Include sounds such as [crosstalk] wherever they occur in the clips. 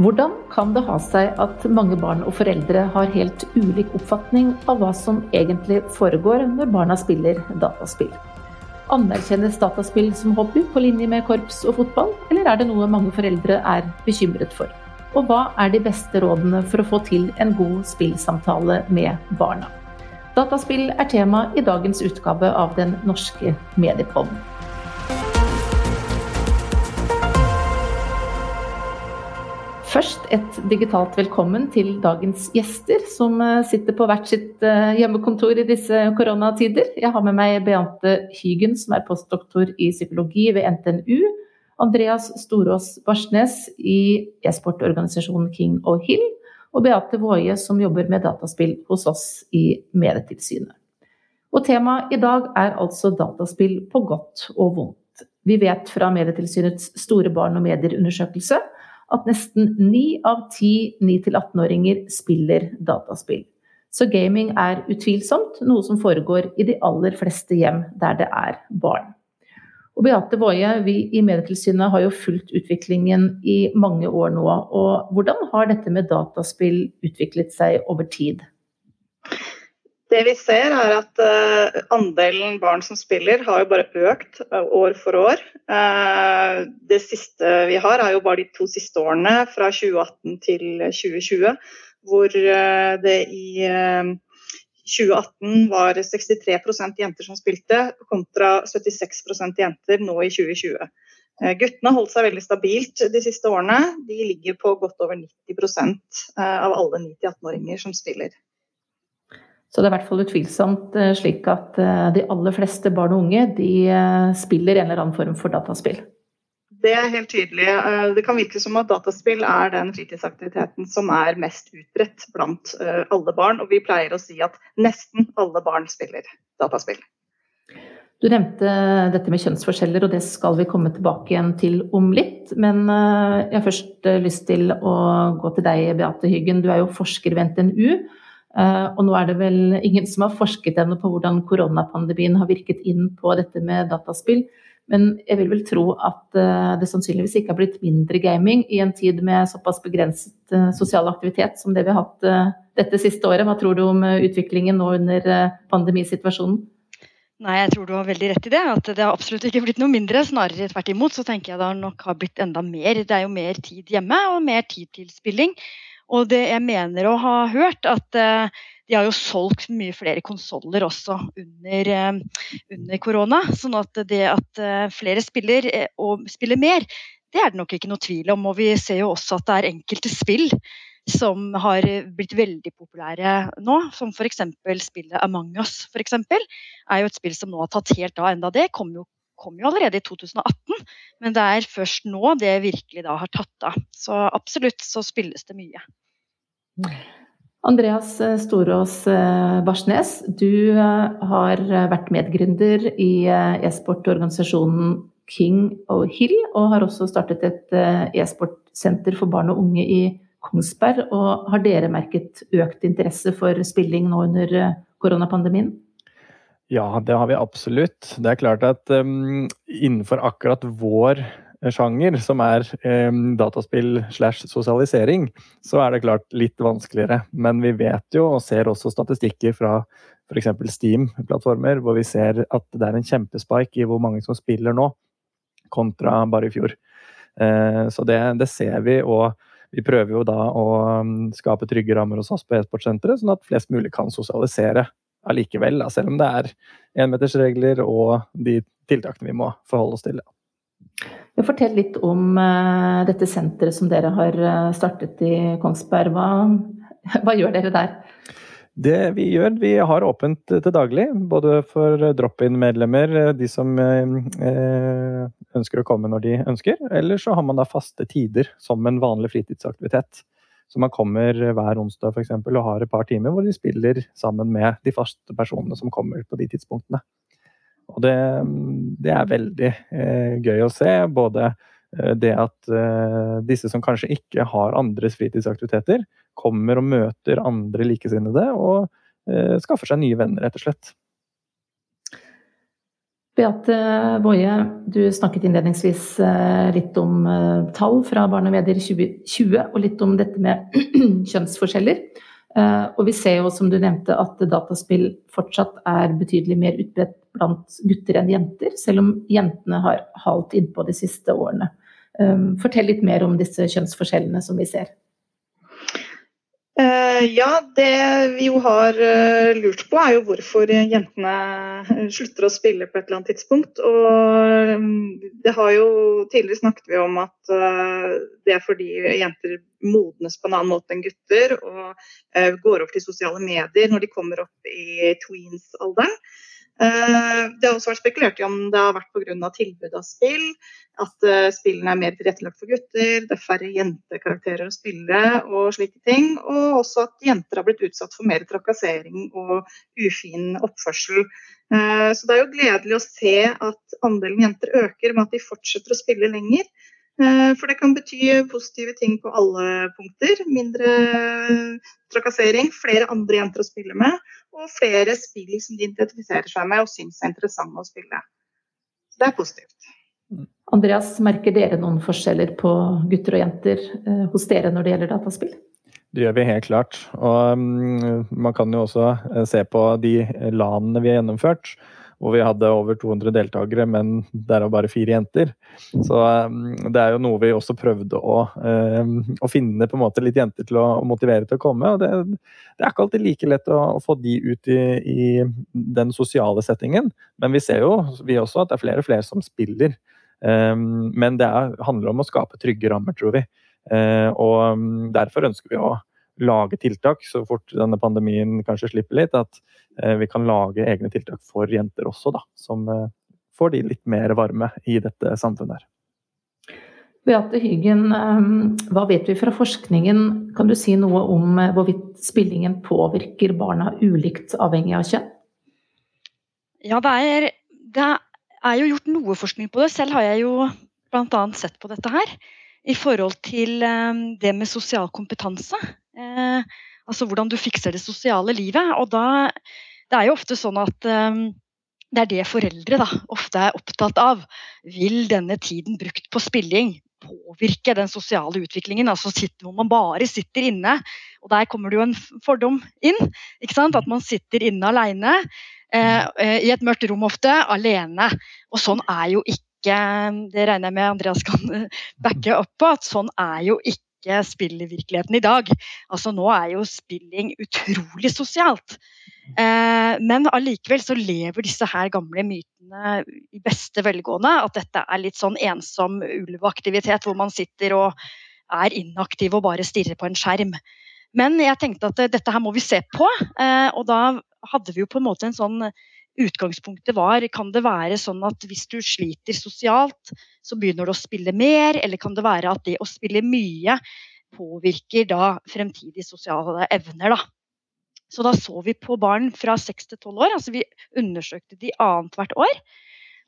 Hvordan kan det ha seg at mange barn og foreldre har helt ulik oppfatning av hva som egentlig foregår når barna spiller dataspill? Anerkjennes dataspill som hobby på linje med korps og fotball, eller er det noe mange foreldre er bekymret for? Og hva er de beste rådene for å få til en god spillsamtale med barna? Dataspill er tema i dagens utgave av Den norske mediepodden. Først et digitalt velkommen til dagens gjester, som eh, sitter på hvert sitt eh, hjemmekontor i disse koronatider. Jeg har med meg Beate Hygen, som er postdoktor i psykologi ved NTNU. Andreas Storås Barsnes i e-sportorganisasjonen King og Hill. Og Beate Woie, som jobber med dataspill hos oss i Medietilsynet. Og temaet i dag er altså dataspill på godt og vondt. Vi vet fra Medietilsynets store barn- og medieundersøkelse at nesten ni av ti 9-18-åringer spiller dataspill. Så gaming er utvilsomt noe som foregår i de aller fleste hjem der det er barn. Og Beate Woie, vi i Medietilsynet har jo fulgt utviklingen i mange år nå. og Hvordan har dette med dataspill utviklet seg over tid? Det vi ser er at uh, andelen barn som spiller har jo bare økt uh, år for år. Uh, det siste vi har er jo bare de to siste årene, fra 2018 til 2020, hvor det i 2018 var 63% jenter som spilte, kontra 76% jenter nå i 2020. Guttene har holdt seg veldig stabilt de siste årene. De ligger på godt over 90% av alle 9-18-åringer som spiller. Så det er i hvert fall utvilsomt eh, slik at eh, de aller fleste barn og unge de eh, spiller en eller annen form for dataspill. Det er helt tydelig. Det kan virke som at dataspill er den fritidsaktiviteten som er mest utbredt blant alle barn, og vi pleier å si at nesten alle barn spiller dataspill. Du nevnte dette med kjønnsforskjeller, og det skal vi komme tilbake igjen til om litt. Men jeg har først lyst til å gå til deg, Beate Hyggen. Du er jo forsker ved NTNU. Eh, og nå er det vel ingen som har forsket ennå på hvordan koronapandemien har virket inn på dette med dataspill. Men jeg vil vel tro at eh, det sannsynligvis ikke har blitt mindre gaming i en tid med såpass begrenset eh, sosial aktivitet som det vi har hatt dette siste året. Hva tror du om utviklingen nå under pandemisituasjonen? Nei, jeg tror du har veldig rett i det. At det har absolutt ikke blitt noe mindre. Snarere tvert imot så tenker jeg det nok har blitt enda mer. Det er jo mer tid hjemme og mer tid til spilling. Og det jeg mener å ha hørt, at uh, de har jo solgt mye flere konsoller også under, uh, under, korona. Sånn at det at uh, flere spiller og spiller mer, det er det nok ikke noe tvil om. Og vi ser jo også at det er enkelte spill som har blitt veldig populære nå, som f.eks. spillet Among us. For eksempel, er jo et spill som nå har tatt helt av. Enda det kom jo kom jo allerede i 2018, men det er først nå det virkelig da har tatt av. Så absolutt så spilles det mye. Andreas eh, Storås eh, Barsnes, du eh, har vært medgründer i e-sportorganisasjonen King og Hill, og har også startet et e-sportsenter for barn og unge i Kongsberg. Og har dere merket økt interesse for spilling nå under koronapandemien? Ja, det har vi absolutt. Det er klart at um, innenfor akkurat vår sjanger, som er um, dataspill slash sosialisering, så er det klart litt vanskeligere. Men vi vet jo, og ser også statistikker fra f.eks. Steam-plattformer, hvor vi ser at det er en kjempespike i hvor mange som spiller nå, kontra bare i fjor. Uh, så det, det ser vi. og vi prøver jo da å skape trygge rammer hos oss på e-sportsenteret, sånn at flest mulig kan sosialisere allikevel, selv om det er enmetersregler og de tiltakene vi må forholde oss til. Fortell litt om uh, dette senteret som dere har eh, startet i Kongsberg. Hva, [laughs] hva gjør dere der? Det vi gjør, vi har åpent til daglig, både for drop-in-medlemmer, eh, de som eh, ønsker å komme når de ønsker, eller så har man da faste tider som en vanlig fritidsaktivitet. Så man kommer hver onsdag for eksempel, og har et par timer hvor de spiller sammen med de faste personene som kommer på de tidspunktene. Og det, det er veldig eh, gøy å se. Både eh, det at eh, disse som kanskje ikke har andres fritidsaktiviteter, kommer og møter andre likesinnede og eh, skaffer seg nye venner, rett og slett. Beate Boje, du snakket innledningsvis eh, litt om eh, tall fra Barn og medier 2020, og litt om dette med [clears throat] kjønnsforskjeller. Eh, og vi ser jo, som du nevnte, at dataspill fortsatt er betydelig mer utbredt blant gutter enn jenter, selv om jentene har halt innpå de siste årene. Fortell litt mer om disse kjønnsforskjellene som vi ser. Eh, ja, det vi jo har eh, lurt på er jo hvorfor jentene slutter å spille på et eller annet tidspunkt. Og mm, det har jo tidligere snakket vi om at eh, det er fordi jenter modnes på en annen måte enn gutter og går opp til sosiale medier når de kommer opp i tweens-alderen. Eh, det har også vært spekulert i om det har vært pga. tilbud av spill. At eh, spillene er mer tilrettelagt for gutter, det er færre jentekarakterer å spille og slike ting. Og også at jenter har blitt utsatt for mer trakassering og ufin oppførsel. Eh, så det er jo gledelig å se at andelen jenter øker med at de fortsetter å spille lenger. For det kan bety positive ting på alle punkter. Mindre trakassering, flere andre jenter å spille med og flere spill som de identifiserer seg med og syns er interessante å spille. Så det er positivt. Andreas, merker dere noen forskjeller på gutter og jenter eh, hos dere når det gjelder dataspill? Det gjør vi helt klart. Og um, man kan jo også eh, se på de landene vi har gjennomført hvor vi hadde over 200 deltakere, men derav bare fire jenter. Så um, det er jo noe vi også prøvde å, um, å finne på en måte litt jenter til å, å motivere til å komme. og det, det, er ikke alltid like lett å, å få de ut i, i, den sosiale settingen, men vi ser jo vi også at det er flere og flere som spiller. Um, men det er, handler om å skape trygge rammer, tror vi. Uh, og derfor ønsker vi å lage tiltak så fort denne pandemien kanskje slipper litt. At eh, vi kan lage egne tiltak for jenter også, da. Som eh, får de litt mer varme i dette samfunnet her. Beate Hygen, eh, hva vet vi fra forskningen? Kan du si noe om hvorvidt spillingen påvirker barna ulikt avhengig av kjønn? Ja, det er, det er jo gjort noe forskning på det. Selv har jeg jo bl.a. sett på dette her. I forhold til det med sosial kompetanse. Eh, altså hvordan du fikser det sosiale livet. Og da Det er jo ofte sånn at eh, det er det foreldre da, ofte er opptatt av. Vil denne tiden brukt på spilling påvirke den sosiale utviklingen? Altså sitter, Hvor man bare sitter inne. Og der kommer det jo en fordom inn. ikke sant? At man sitter inne alene. Eh, eh I et mørkt rom ofte, alene. Og sånn er jo ikke Det regner jeg med Andreas kan backe opp på. At sånn er jo ikke ikke spillvirkeligheten i dag. Altså Nå er jo spilling utrolig sosialt. Eh, men allikevel så lever disse her gamle mytene i beste velgående. At dette er litt sånn ensom ulveaktivitet hvor man sitter og er inaktiv og bare stirrer på en skjerm. Men jeg tenkte at dette her må vi se på, eh, og da hadde vi jo på en måte en sånn utgangspunktet var Kan det være sånn at hvis du sliter sosialt, så begynner du å spille mer? Eller kan det være at det å spille mye påvirker da fremtidige sosiale evner? da? Så da så vi på barn fra 6 til 12 år. altså Vi undersøkte de annethvert år.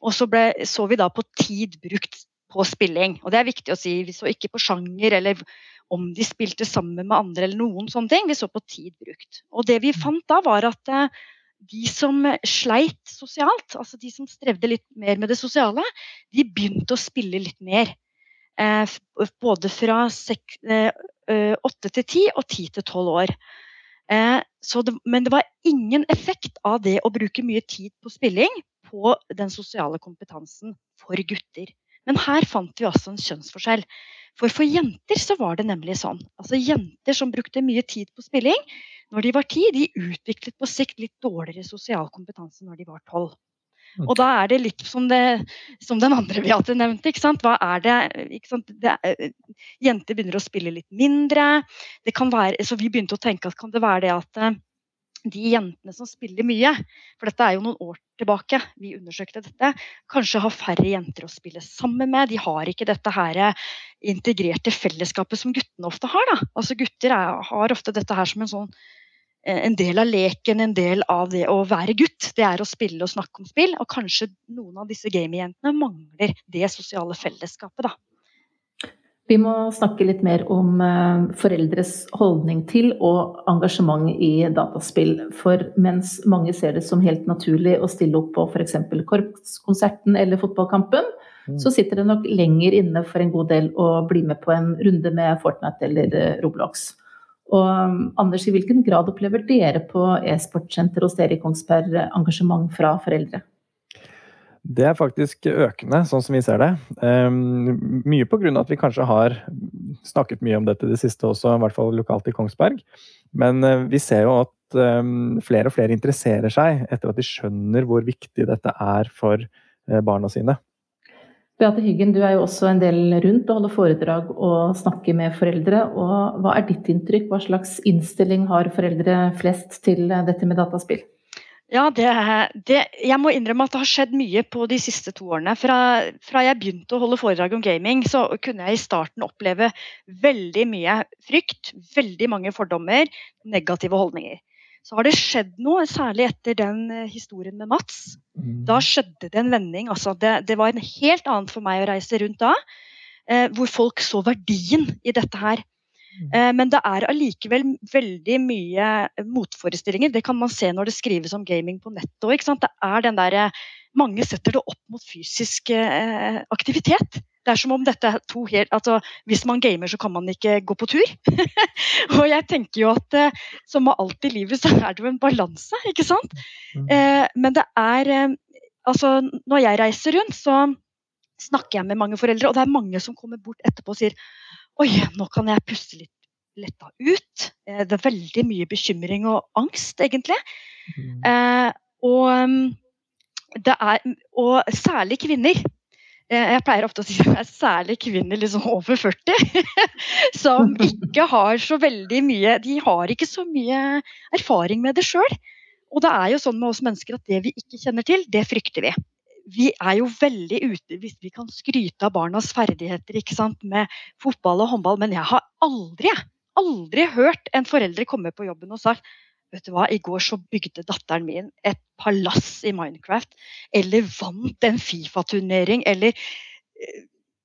Og så ble, så vi da på tid brukt på spilling. Og det er viktig å si. Vi så ikke på sjanger eller om de spilte sammen med andre eller noen sånne ting. Vi så på tid brukt. Og det vi fant da, var at eh, de som sleit sosialt, altså de som strevde litt mer med det sosiale, de begynte å spille litt mer. Eh, både fra eh, åtte til ti og ti til tolv år. Eh, det, men det var ingen effekt av det å bruke mye tid på spilling på den sosiale kompetansen for gutter. Men her fant vi også en kjønnsforskjell. For for jenter så var det nemlig sånn. Altså Jenter som brukte mye tid på spilling når de var ti, de utviklet på sikt litt dårligere sosial kompetanse når de var tolv. Og da er det litt som, det, som den andre Beate nevnte. ikke sant? Hva er det, ikke sant? det er, Jenter begynner å spille litt mindre. Det kan være, så vi begynte å tenke at kan det være det at eh, de jentene som spiller mye, for dette er jo noen år tilbake vi undersøkte dette, kanskje har færre jenter å spille sammen med. De har ikke dette her integrerte fellesskapet som guttene ofte har. Da. Altså Gutter er, har ofte dette her som en sånn eh, en del av leken, en del av det å være gutt, det er å spille og snakke om spill. Og kanskje noen av disse gamingjentene mangler det sosiale fellesskapet, da. Vi må snakke litt mer om eh, foreldres holdning til og engasjement i dataspill. For mens mange ser det som helt naturlig å stille opp på f.eks. korpskonserten eller fotballkampen, mm. så sitter det nok lenger inne for en god del å bli med på en runde med Fortnite eller eh, Roblox. Og um, Anders, i hvilken grad opplever dere på e-sportsenter hos dere i Kongsberg engasjement fra foreldre? Det er faktisk økende, sånn som vi ser det. Um, mye av at vi kanskje har snakket mye om dette i det siste også, i hvert fall lokalt i Kongsberg. Men uh, vi ser jo at um, flere og flere interesserer seg etter at de skjønner hvor viktig dette er for uh, barna sine. Beate Hyggen, du er jo også en del rundt og holder foredrag og snakker med foreldre. Og hva er ditt inntrykk? Hva slags innstilling har foreldre flest til dette med dataspill? Ja, det, det, jeg må innrømme at det har skjedd mye på de siste to årene. Fra, fra, jeg begynte å holde foredrag om gaming, så kunne jeg i starten oppleve veldig mye frykt, veldig mange fordommer, negative holdninger. Så har det skjedd noe, særlig etter den eh, historien med Mats. Mm. Da skjedde det en vending. Altså det, det, var en helt annet for meg å reise rundt da, eh, hvor folk så verdien i dette her. Mm. Eh, men det er allikevel veldig mye motforestillinger. Det kan man se når det skrives om gaming på nettet òg. Det er den derre mange setter det opp mot fysisk eh, aktivitet. Det er som om dette er to helt altså, Hvis man gamer, så kan man ikke gå på tur. [laughs] og jeg tenker jo at eh, som med alt i livet, så er det jo en balanse, ikke sant. Mm. men det er Altså, når jeg reiser rundt, så snakker jeg med mange foreldre, og det er mange som kommer bort etterpå og sier Oi, nå kan jeg puste litt letta ut. Eh, det er veldig mye bekymring og angst, egentlig. Mm. Eh, og, det er, og, særlig kvinner. Eh, jeg pleier ofte å si [laughs] at det er særlig kvinner liksom over 40 [laughs] som [laughs] ikke har så veldig mye De har ikke så mye erfaring med det sjøl. Og det er jo sånn med oss mennesker at det vi ikke kjenner til, det frykter vi vi er jo veldig ute hvis vi kan skryte av barnas ferdigheter med fotball og håndball, men jeg har aldri, aldri hørt en forelder komme på jobben og sagt vet du hva, I går så bygde datteren min et palass i Minecraft. Eller vant en Fifa-turnering. Eller eh,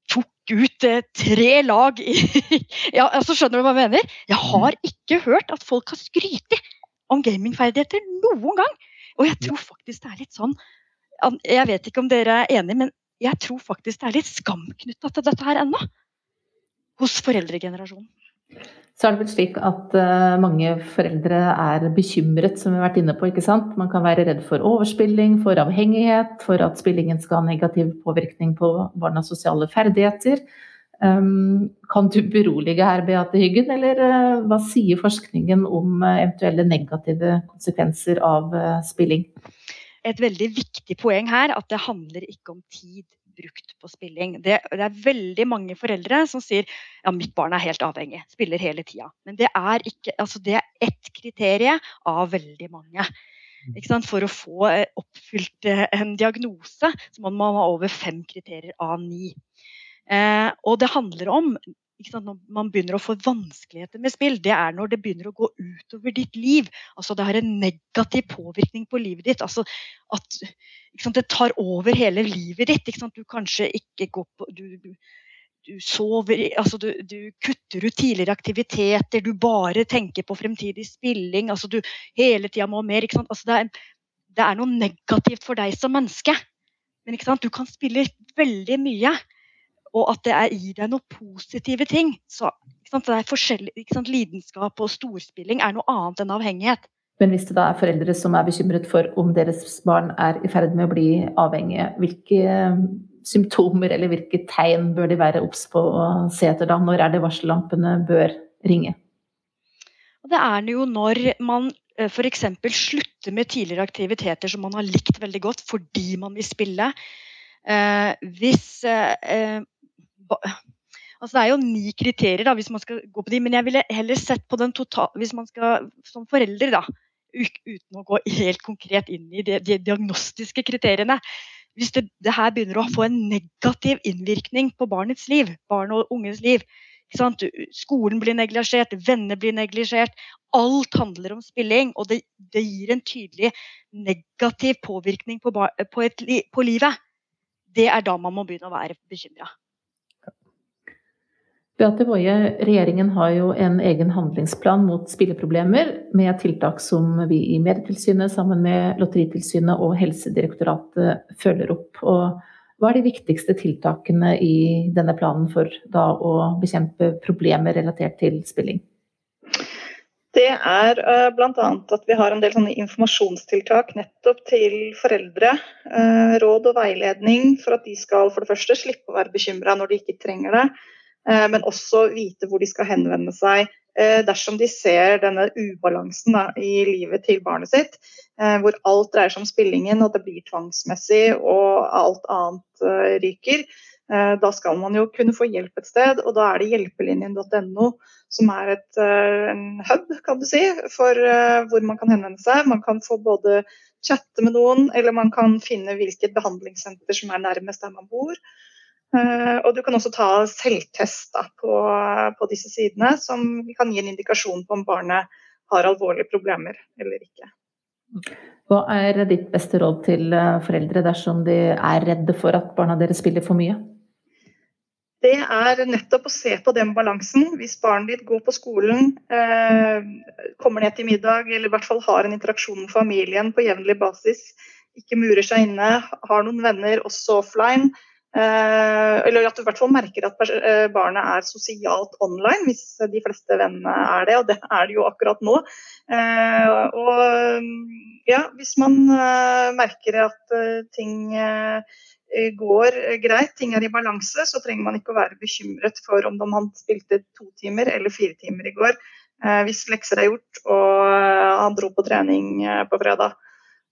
tok ut eh, tre lag i [laughs] ja, altså Skjønner du hva jeg mener? Jeg har ikke hørt at folk har skrytt om gamingferdigheter noen gang. Og jeg tror faktisk det er litt sånn jeg vet ikke om dere er enige, men jeg tror faktisk det er litt skam knytta til dette her ennå. Hos foreldregenerasjonen. Så er det vel slik at uh, mange foreldre er bekymret, som vi har vært inne på. ikke sant? Man kan være redd for overspilling, for avhengighet, for at spillingen skal ha negativ påvirkning på barnas sosiale ferdigheter. Um, kan du berolige her, Beate Hyggen, eller uh, hva sier forskningen om uh, eventuelle negative konsekvenser av spilling? Et veldig viktig poeng her at det handler ikke om tid brukt på spilling. Det, det, er veldig mange foreldre som sier ja, mitt barn er helt avhengig, spiller hele tida. Men det er, ikke, altså det er ett kriterium av veldig mange. For å få eh, oppfylt eh, en diagnose så må man ha over fem kriterier av ni. Eh, og det handler om når man begynner å få vanskeligheter med spill, det er når det begynner å gå utover ditt liv. Altså Det har en negativ påvirkning på livet ditt. Altså at Det tar over hele livet ditt. Du kanskje ikke går på du, du, du sover altså du, du, kutter ut tidligere aktiviteter, du bare tenker på fremtidig spilling. altså Du hele tida må mer. Altså det, er, det er noe negativt for deg som menneske. Men du kan spille veldig mye og at det er, gir deg noen positive ting. Så det er forskjellig, Lidenskap og storspilling er noe annet enn avhengighet. Men hvis det da er foreldre som er bekymret for om deres barn er i ferd med å bli avhengige, hvilke eh, symptomer eller hvilke tegn bør de være obs på å se etter da? Når er det varsellampene bør ringe? Det er det jo når man eh, f.eks. slutter med tidligere aktiviteter som man har likt veldig godt fordi man vil spille. Eh, hvis eh, Altså det er jo ni kriterier da, hvis man skal gå på de, men jeg ville heller sett på den total... Hvis man skal som forelder, da, uten å gå helt konkret inn i de, de diagnostiske kriteriene Hvis det, det, her begynner å få en negativ innvirkning på barnets liv, barn og unges liv Skolen blir neglisjert, venner blir neglisjert. Alt handler om spilling, og det, det gir en tydelig negativ påvirkning på, på, et, på livet. Det er da man må begynne å være bekymra. Beate Woie, regjeringen har jo en egen handlingsplan mot spilleproblemer, med tiltak som vi i Medietilsynet sammen med Lotteritilsynet og Helsedirektoratet følger opp. Og hva er de viktigste tiltakene i denne planen for da å bekjempe problemer relatert til spilling? Det er uh, bl.a. at vi har en del informasjonstiltak nettopp til foreldre. Uh, råd og veiledning for at de skal for det første slippe å være bekymra når de ikke trenger det. Eh, men også vite hvor de skal henvende seg eh, dersom de ser denne ubalansen i livet til barnet sitt, eh, hvor alt dreier seg om spillingen at det blir tvangsmessig og alt annet ryker. Da skal man jo kunne få hjelp et sted, og da er det hjelpelinjen.no som er et, en hub kan du si, for hvor man kan henvende seg. Man kan få både chatte med noen, eller man kan finne hvilket behandlingssenter som er nærmest der man bor. Uh, og du kan også ta selvtest da, på, på, disse sidene, som kan gi en indikasjon på om barnet har alvorlige problemer eller ikke. Hva er ditt beste råd til eh, foreldre dersom de er redde for at barna deres spiller for mye? Det er nettopp å se på den balansen. Hvis barnet ditt går på skolen, eh, kommer ned til middag eller i hvert fall har en interaksjon med familien på jevnlig basis, ikke murer seg inne, har noen venner også offline, Eh, eller at du i hvert fall merker at eh, barnet er sosialt online, hvis de fleste vennene er det, og det er det jo akkurat nå. Eh, og ja, hvis man merker at ting går greit, ting er i balanse, så trenger man ikke å være bekymret for om han spilte to timer eller fire timer i går. Hvis lekser er gjort og han dro på trening på fredag.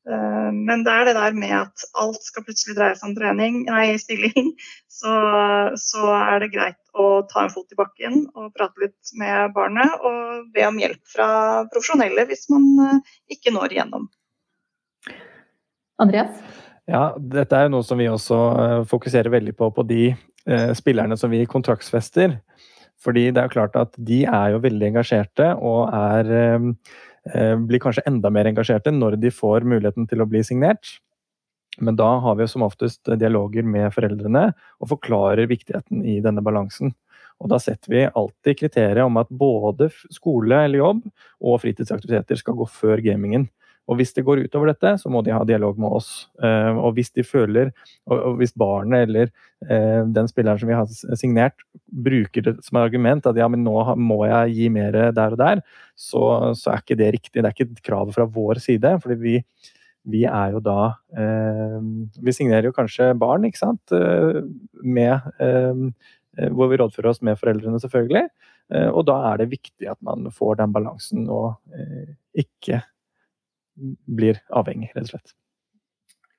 Eh, men det er det der med at alt skal plutselig dreie seg om trening, nei, stilling, [laughs] så, så, er det greit å ta en fot i bakken og prate litt med barnet og be om hjelp fra profesjonelle hvis man eh, ikke når igjennom. Andreas? Ja, dette er jo noe som vi også eh, fokuserer veldig på på de eh, spillerne som vi kontraktsfester. Fordi det er jo klart at de er jo veldig engasjerte og er Eh, blir kanskje enda mer engasjerte når de får muligheten til å bli signert. Men da har vi som oftest dialoger med foreldrene og forklarer viktigheten i denne balansen. Og da setter vi alltid kriteriet om at både skole eller jobb og fritidsaktiviteter skal gå før gamingen. Og hvis det går utover dette, så må de ha dialog med oss. Eh, og hvis de føler, og hvis barnet eller eh, den spilleren som vi har signert, bruker det som argument at ja, men nå må jeg gi mer der og der, så, så er ikke det riktig. Det er ikke et krav fra vår side. fordi vi, vi er jo da eh, Vi signerer jo kanskje barn, ikke sant, med, hvor vi rådfører oss med foreldrene, selvfølgelig. Og da er det viktig at man får den balansen og ikke blir avhengig, rett og slett.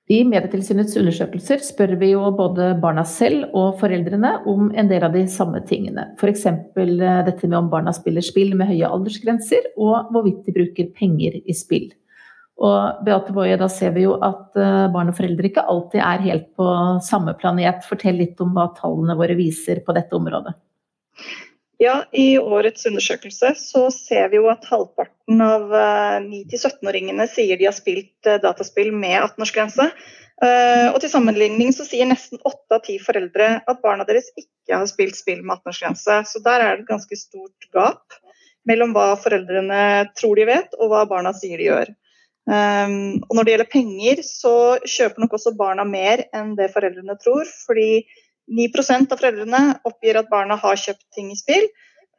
I Medietilsynets undersøkelser spør vi jo både barna selv og foreldrene om en del av de samme tingene. F.eks. Eh, dette med om barna spiller spill med høye aldersgrenser, og hvorvidt de bruker penger i spill. Og Beate Boje, da ser vi jo at eh, barn og foreldre ikke alltid er helt på samme planet. Fortell litt om hva tallene våre viser på dette området. Ja, I årets undersøkelse så ser vi jo at halvparten av 9-17-åringene eh, sier de har spilt eh, dataspill med 18-årsgrense. Eh, og til sammenligning så sier nesten 8 av 10 foreldre at barna deres ikke har spilt spill med 18-årsgrense. Så der er det et ganske stort gap mellom hva foreldrene tror de vet, og hva barna sier de gjør. Og når det gjelder penger, så kjøper nok også barna mer enn det foreldrene tror. fordi 9% av foreldrene oppgir at barna har kjøpt ting i spill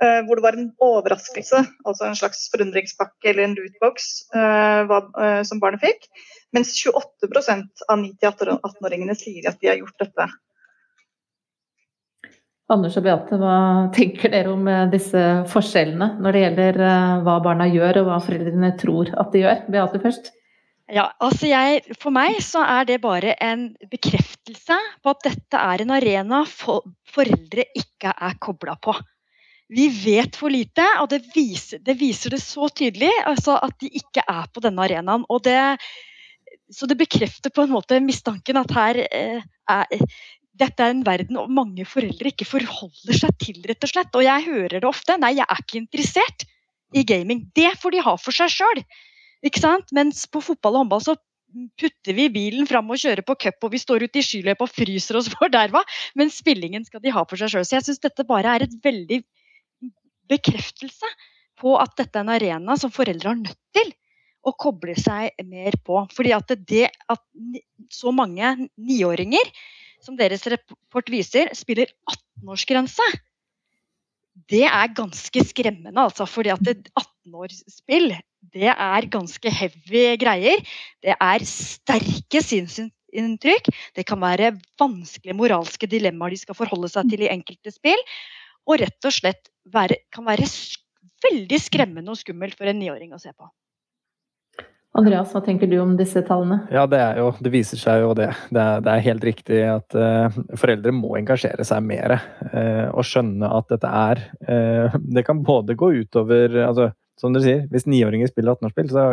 uh, hvor det var en overraskelse, altså en slags forundringspakke eller en lootbox uh, uh, som barnet fikk. Mens 28 av 9-18-åringene sier at de har gjort dette. Anders og Beate, hva tenker dere om disse forskjellene når det gjelder hva barna gjør og hva foreldrene tror at de gjør? Beate først. Ja, altså jeg, For meg så er det bare en bekreftelse på at dette er en arena for foreldre ikke er kobla på. Vi vet for lite, og det viser det, viser det så tydelig altså at de ikke er på denne arenaen. og det, Så det bekrefter på en måte mistanken at her eh, er dette er en verden og mange foreldre ikke forholder seg til, rett og slett. Og jeg hører det ofte. Nei, jeg er ikke interessert i gaming. Det får de ha for seg sjøl. Ikke sant? Mens på fotball og håndball så putter vi bilen fram og kjører på cup, og vi står ute i skyløypa og fryser oss [laughs] for derva. Men spillingen skal de ha for seg sjøl. Så jeg syns dette bare er et veldig bekreftelse på at dette er en arena som foreldre har nødt til å koble seg mer på. Fordi at det at så mange niåringer, som deres rapport viser, spiller 18-årsgrense, det er ganske skremmende, altså. Fordi at 18-årsspill, det er ganske heavy greier. Det er sterke synsinntrykk. Det kan være vanskelige moralske dilemmaer de skal forholde seg til i enkelte spill. Og rett og slett være, kan være veldig skremmende og skummelt for en niåring å se på. Andreas, hva tenker du om disse tallene? Ja, Det, jo, det viser seg jo det. Det er, det er helt riktig at uh, foreldre må engasjere seg mer. Uh, og skjønne at dette er uh, Det kan både gå utover altså, Som dere sier, hvis niåringer spiller 18-årsspill, så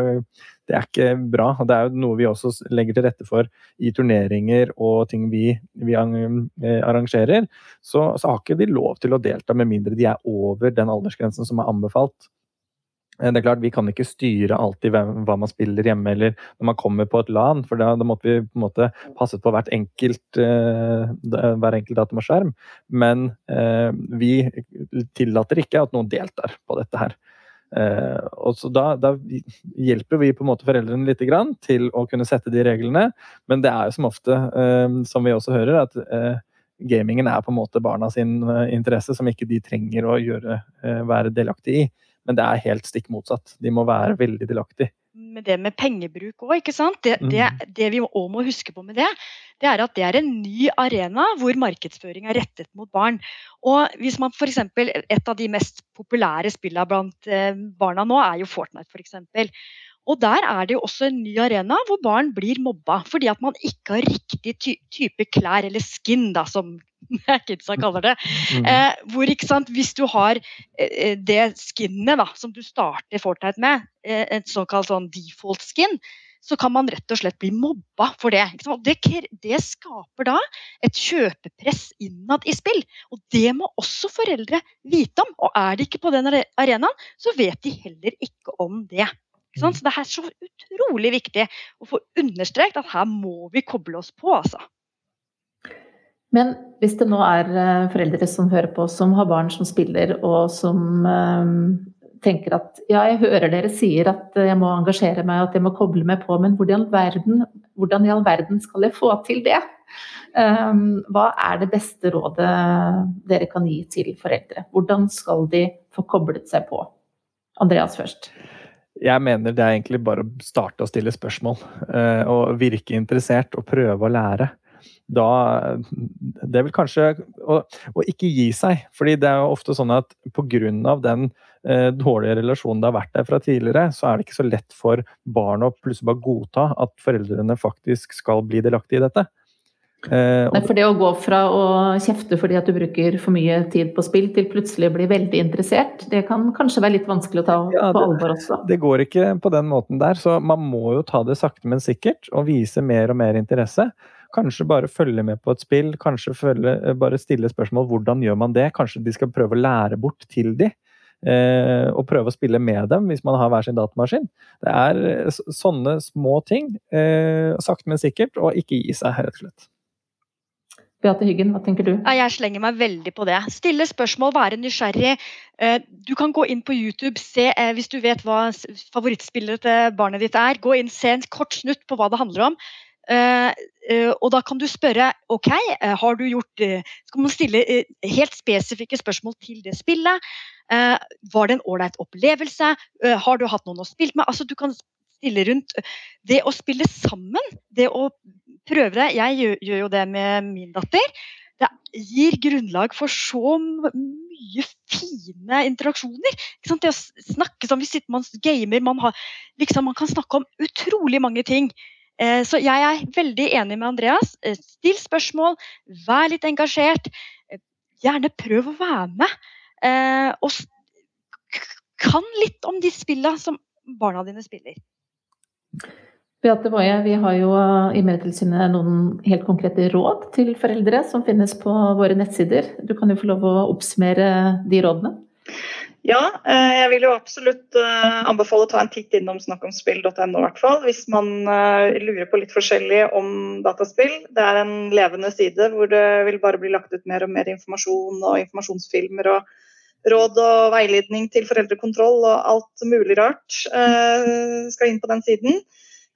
det er ikke bra. og Det er jo noe vi også legger til rette for i turneringer og ting vi, vi arrangerer. Så, så har ikke de lov til å delta med mindre de er over den aldersgrensen som er anbefalt. Eh, det er klart, Vi kan ikke styre alltid hva man spiller hjemme eller når man kommer på et LAN, for da, da måtte vi på en måte passet på hvert enkelt, eh, hver enkelt dataskjerm. Men eh, vi tillater ikke at noen deltar på dette her. Uh, og så da, da, hjelper vi på en måte foreldrene litt grann til å kunne sette de reglene, men det er jo som ofte, som vi også hører, at gamingen er på en måte barna sin interesse som ikke de trenger å gjøre, være delaktig i. Men det er helt stikk motsatt. De må være veldig delaktige. Med det med pengebruk òg, ikke sant. Det, det, mm. det vi òg må huske på med det, det er at det er en ny arena hvor markedsføring er rettet mot barn. Og hvis man f.eks. Et av de mest populære spillene blant eh, barna nå er jo Fortnite, f.eks. Og der er det jo også en ny arena hvor barn blir mobba fordi at man ikke har riktig ty type klær, eller skin, da, som [laughs] kidsa kaller det. Mm. Eh, hvor sant, Hvis du har eh, det skinnet da, som du starter Fortnite med, eh, et såkalt sånn default skin, så kan man rett og slett bli mobba for det. Det, det, skaper da et kjøpepress innad i spill. Og det må også foreldre vite om. Og er de ikke på den arenaen, så vet de heller ikke om det. Så det er så utrolig viktig å få understreket at her må vi koble oss på, altså. Men hvis det nå er eh, foreldre som hører på, som har barn som spiller, og som øh, tenker at ja, jeg hører dere sier at jeg må engasjere meg, at jeg må koble meg på, men hvordan, verden, hvordan i all verden skal jeg få til det? Um, hva er det beste rådet dere kan gi til foreldre? Hvordan skal de få koblet seg på? Andreas først. Jeg mener det er egentlig bare å starte å stille spørsmål. Uh, og virke interessert og prøve å lære. Da Det vil kanskje å, ikke gi seg. fordi det er jo ofte sånn at pga. den uh, dårlige relasjonen det har vært der fra tidligere, så er det ikke så lett for barn å plutselig bare godta at foreldrene faktisk skal bli delaktige i dette. Eh, Nei, for det å gå fra å kjefte fordi at du bruker for mye tid på spill, til plutselig å bli veldig interessert, det kan kanskje være litt vanskelig å ta ja, på alvor også? Det går ikke på den måten der, så man må jo ta det sakte, men sikkert, og vise mer og mer interesse. Kanskje bare følge med på et spill, kanskje følge, bare stille spørsmål hvordan gjør man det? Kanskje de skal prøve å lære bort til de. Eh, og prøve å spille med dem hvis man har hver sin datamaskin. Det er eh, sånne små ting, eh, sakte, men sikkert, og ikke gi seg, rett og slett. Beate Hyggen, hva tenker du? Jeg slenger meg veldig på det. Stille spørsmål, være nysgjerrig. Eh, du kan gå inn på YouTube, se eh, hvis du vet hva favorittspillet til barnet ditt er. Gå inn, se en kort snutt på hva det handler om. Eh, og da kan du spørre OK, har du gjort Skal man stille helt spesifikke spørsmål til det spillet? Var det en ålreit opplevelse? Har du hatt noen å spille med? Altså, du kan stille rundt. Det å spille sammen, det å prøve det. Jeg gjør, gjør jo det med min datter. Det gir grunnlag for så mye fine interaksjoner. Det å snakke som vi sitter man gamer, man, har, liksom, man kan snakke om utrolig mange ting. Eh, så jeg er veldig enig med Andreas. Eh, still spørsmål, vær litt engasjert. Eh, gjerne prøv å være med. Eh, og kan litt om de spillene som barna dine spiller. Beate Woie, vi har jo i Medietilsynet noen helt konkrete råd til foreldre som finnes på våre nettsider. Du kan jo få lov å oppsummere de rådene? Ja, eh, jeg vil jo absolutt eh, anbefale å ta en titt innom snakkomspill.no, hvert fall, hvis man eh, lurer på litt forskjellig om dataspill. Det er en levende side hvor det vil bare bli lagt ut mer og mer informasjon og informasjonsfilmer og råd og veiledning til foreldrekontroll og alt mulig rart skal inn på den siden.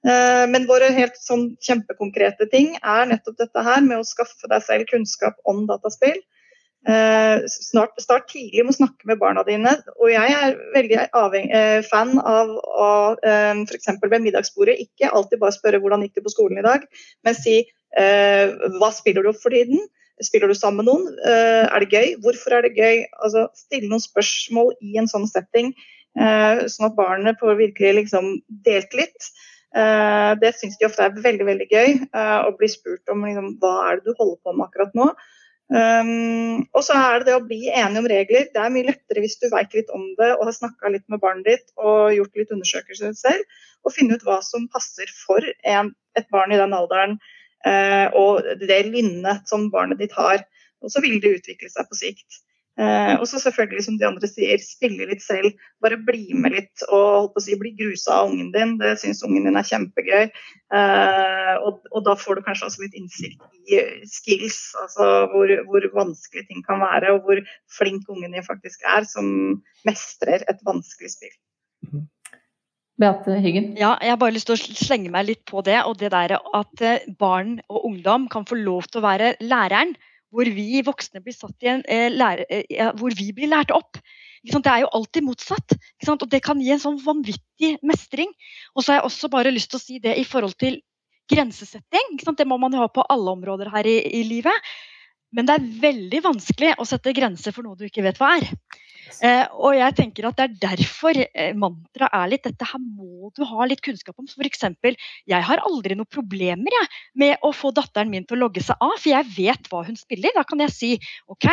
Men våre helt sånn kjempekonkrete ting er nettopp dette her med å skaffe deg selv kunnskap om dataspill. Eh, snart, start tidlig med å snakke med barna dine. Og jeg er veldig avheng, eh, fan av å eh, f.eks. ved middagsbordet ikke alltid bare spørre hvordan gikk det på skolen i dag, men si eh, hva spiller du opp for tiden? Spiller du sammen med noen? Eh, er det gøy? Hvorfor er det gøy? Altså, stille noen spørsmål i en sånn setting, eh, sånn at barnet får virkelig liksom delt litt. Eh, det syns de ofte er veldig veldig gøy, å bli spurt om liksom, hva er det du holder på med akkurat nå. Um, og så er det det å bli enige om regler. Det er mye lettere hvis du vet litt om det og har snakka litt med barnet ditt og gjort litt undersøkelser selv, og finne ut hva som passer for en, et barn i den alderen uh, og det lynnet som barnet ditt har. Og så vil det utvikle seg på sikt. Eh, og så selvfølgelig, som de andre sier, spille litt selv. Bare bli med litt og holdt på å si, bli grusa av ungen din. Det syns ungen din er kjempegøy. Eh, og, og, da får du kanskje også litt innsikt i skills, altså hvor, hvor vanskelig ting kan være, og hvor flink ungen din faktisk er som mestrer et vanskelig spill. Mhm. Beate Hyggen? Ja, jeg har bare lyst til å slenge meg litt på det. Og det der at eh, barn og ungdom kan få lov til å være læreren hvor vi voksne blir en eh, lære, eh, hvor vi blir lært opp. Det er jo alltid motsatt. Og det kan gi en sånn vanvittig mestring. Og så har jeg også bare lyst til å si det i forhold til grensesetting. Det må man jo ha på alle områder her i, i livet. Men det er veldig vanskelig å sette grenser for noe du ikke vet hva er. Eh, og jeg tenker at Det er derfor eh, mantraet er litt dette her må du ha litt kunnskap om. Eksempel, jeg har aldri noen problemer jeg, med å få datteren min til å logge seg av, for jeg vet hva hun spiller. Da kan jeg si OK,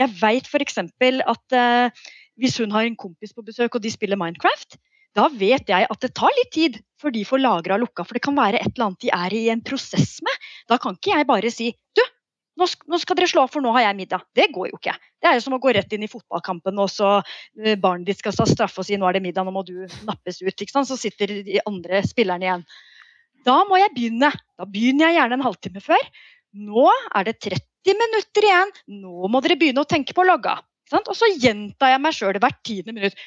jeg vet f.eks. at eh, hvis hun har en kompis på besøk og de spiller Minecraft, da vet jeg at det tar litt tid før de får lagra lukka. For det kan være et eller annet de er i en prosess med. Da kan ikke jeg bare si du, nå, skal dere slå av, for nå har jeg middag. Det går jo ikke. Det er jo som å gå rett inn i fotballkampen, og så uh, barnet ditt skal ta straffe og si nå er det middag, nå må du nappes ut. Så sitter de andre spillerne igjen. Da må jeg begynne. Da begynner jeg gjerne en halvtime før. Nå er det 30 minutter igjen. Nå må dere begynne å tenke på å logge av. Og så gjentar jeg meg sjøl hvert tiende minutt.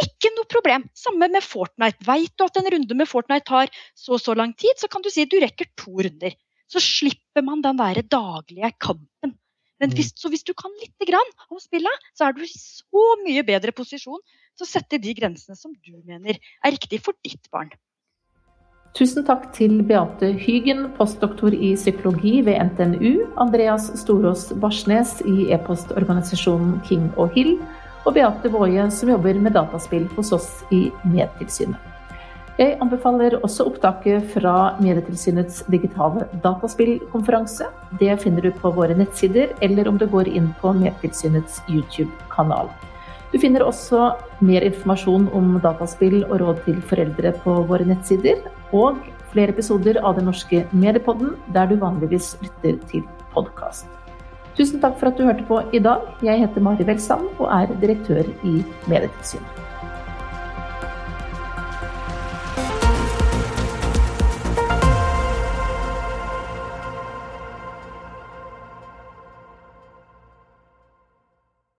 Ikke noe problem. Samme med Fortnite. Veit du at en runde med Fortnite tar så så lang tid, så kan du si du rekker to runder så slipper man den der daglige kampen. Men mm. hvis, så hvis du kan lite grann om spillet, så er du i så mye bedre posisjon til å sette de grensene som du mener er riktig for ditt barn. Tusen takk til Beate Hygen, postdoktor i psykologi ved NTNU, Andreas Storås Barsnes i e-postorganisasjonen King og Hill, og Beate Woie, som jobber med dataspill hos oss i Medtilsynet. Jeg anbefaler også opptaket fra Medietilsynets digitale dataspillkonferanse. Det finner du på våre nettsider, eller om du går inn på Medietilsynets YouTube-kanal. Du finner også mer informasjon om dataspill og råd til foreldre på våre nettsider, og flere episoder av Den norske mediepodden, der du vanligvis lytter til podkast. Tusen takk for at du hørte på i dag. Jeg heter Mari Welsand og er direktør i Medietilsynet.